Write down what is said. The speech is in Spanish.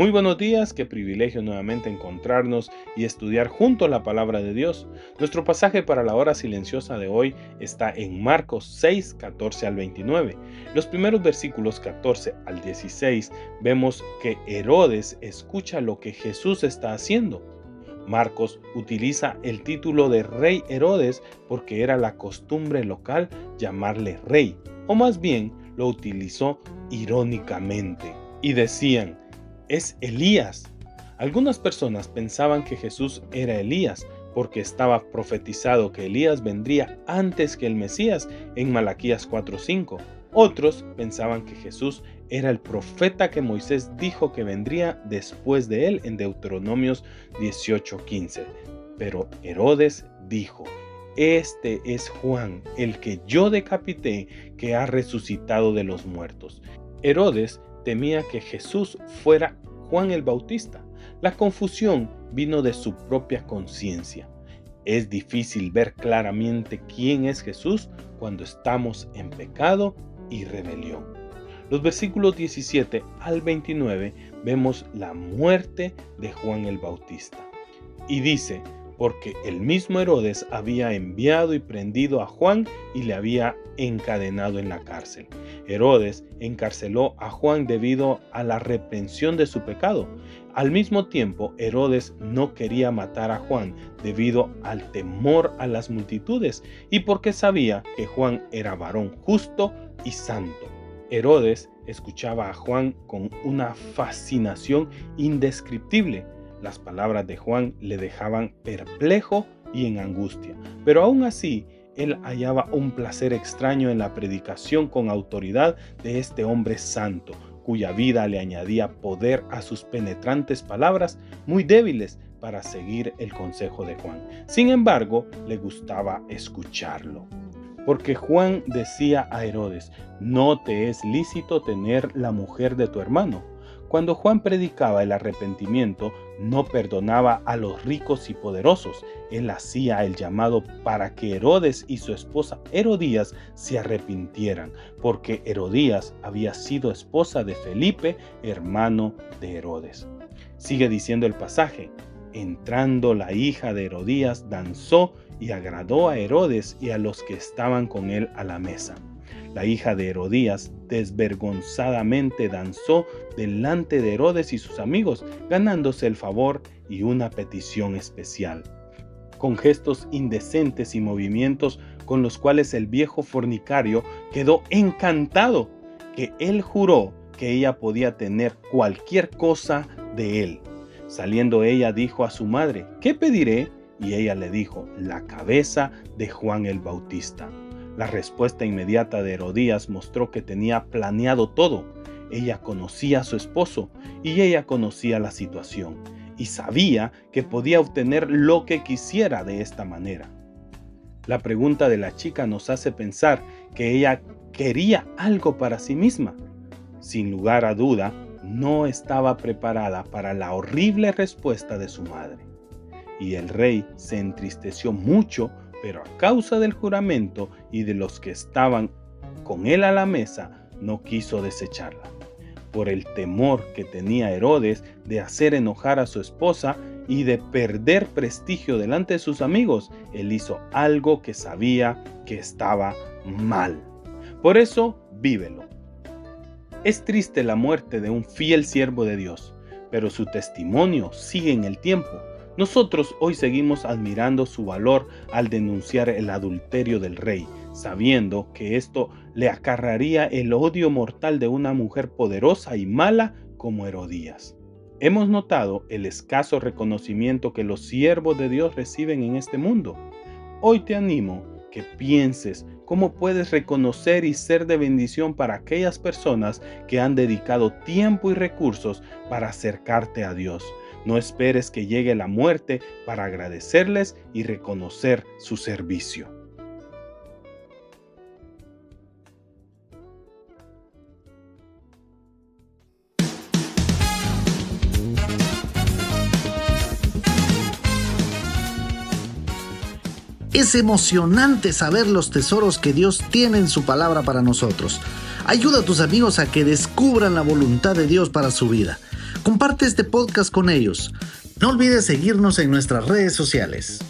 Muy buenos días, qué privilegio nuevamente encontrarnos y estudiar junto a la palabra de Dios. Nuestro pasaje para la hora silenciosa de hoy está en Marcos 6, 14 al 29. Los primeros versículos 14 al 16 vemos que Herodes escucha lo que Jesús está haciendo. Marcos utiliza el título de rey Herodes porque era la costumbre local llamarle rey, o más bien lo utilizó irónicamente. Y decían, es Elías. Algunas personas pensaban que Jesús era Elías porque estaba profetizado que Elías vendría antes que el Mesías en Malaquías 4:5. Otros pensaban que Jesús era el profeta que Moisés dijo que vendría después de él en Deuteronomios 18:15. Pero Herodes dijo, este es Juan, el que yo decapité, que ha resucitado de los muertos. Herodes temía que Jesús fuera Juan el Bautista. La confusión vino de su propia conciencia. Es difícil ver claramente quién es Jesús cuando estamos en pecado y rebelión. Los versículos 17 al 29 vemos la muerte de Juan el Bautista. Y dice, porque el mismo Herodes había enviado y prendido a Juan y le había encadenado en la cárcel. Herodes encarceló a Juan debido a la reprensión de su pecado. Al mismo tiempo, Herodes no quería matar a Juan debido al temor a las multitudes y porque sabía que Juan era varón justo y santo. Herodes escuchaba a Juan con una fascinación indescriptible las palabras de Juan le dejaban perplejo y en angustia, pero aún así él hallaba un placer extraño en la predicación con autoridad de este hombre santo, cuya vida le añadía poder a sus penetrantes palabras muy débiles para seguir el consejo de Juan. Sin embargo, le gustaba escucharlo. Porque Juan decía a Herodes, no te es lícito tener la mujer de tu hermano. Cuando Juan predicaba el arrepentimiento, no perdonaba a los ricos y poderosos. Él hacía el llamado para que Herodes y su esposa Herodías se arrepintieran, porque Herodías había sido esposa de Felipe, hermano de Herodes. Sigue diciendo el pasaje, entrando la hija de Herodías danzó y agradó a Herodes y a los que estaban con él a la mesa. La hija de Herodías desvergonzadamente danzó delante de Herodes y sus amigos, ganándose el favor y una petición especial. Con gestos indecentes y movimientos con los cuales el viejo fornicario quedó encantado, que él juró que ella podía tener cualquier cosa de él. Saliendo ella dijo a su madre, ¿qué pediré? Y ella le dijo, la cabeza de Juan el Bautista. La respuesta inmediata de Herodías mostró que tenía planeado todo. Ella conocía a su esposo y ella conocía la situación y sabía que podía obtener lo que quisiera de esta manera. La pregunta de la chica nos hace pensar que ella quería algo para sí misma. Sin lugar a duda, no estaba preparada para la horrible respuesta de su madre. Y el rey se entristeció mucho pero a causa del juramento y de los que estaban con él a la mesa, no quiso desecharla. Por el temor que tenía Herodes de hacer enojar a su esposa y de perder prestigio delante de sus amigos, él hizo algo que sabía que estaba mal. Por eso, vívelo. Es triste la muerte de un fiel siervo de Dios, pero su testimonio sigue en el tiempo nosotros hoy seguimos admirando su valor al denunciar el adulterio del rey, sabiendo que esto le acarraría el odio mortal de una mujer poderosa y mala como Herodías. Hemos notado el escaso reconocimiento que los siervos de Dios reciben en este mundo. Hoy te animo que pienses cómo puedes reconocer y ser de bendición para aquellas personas que han dedicado tiempo y recursos para acercarte a Dios. No esperes que llegue la muerte para agradecerles y reconocer su servicio. Es emocionante saber los tesoros que Dios tiene en su palabra para nosotros. Ayuda a tus amigos a que descubran la voluntad de Dios para su vida. Comparte este podcast con ellos. No olvides seguirnos en nuestras redes sociales.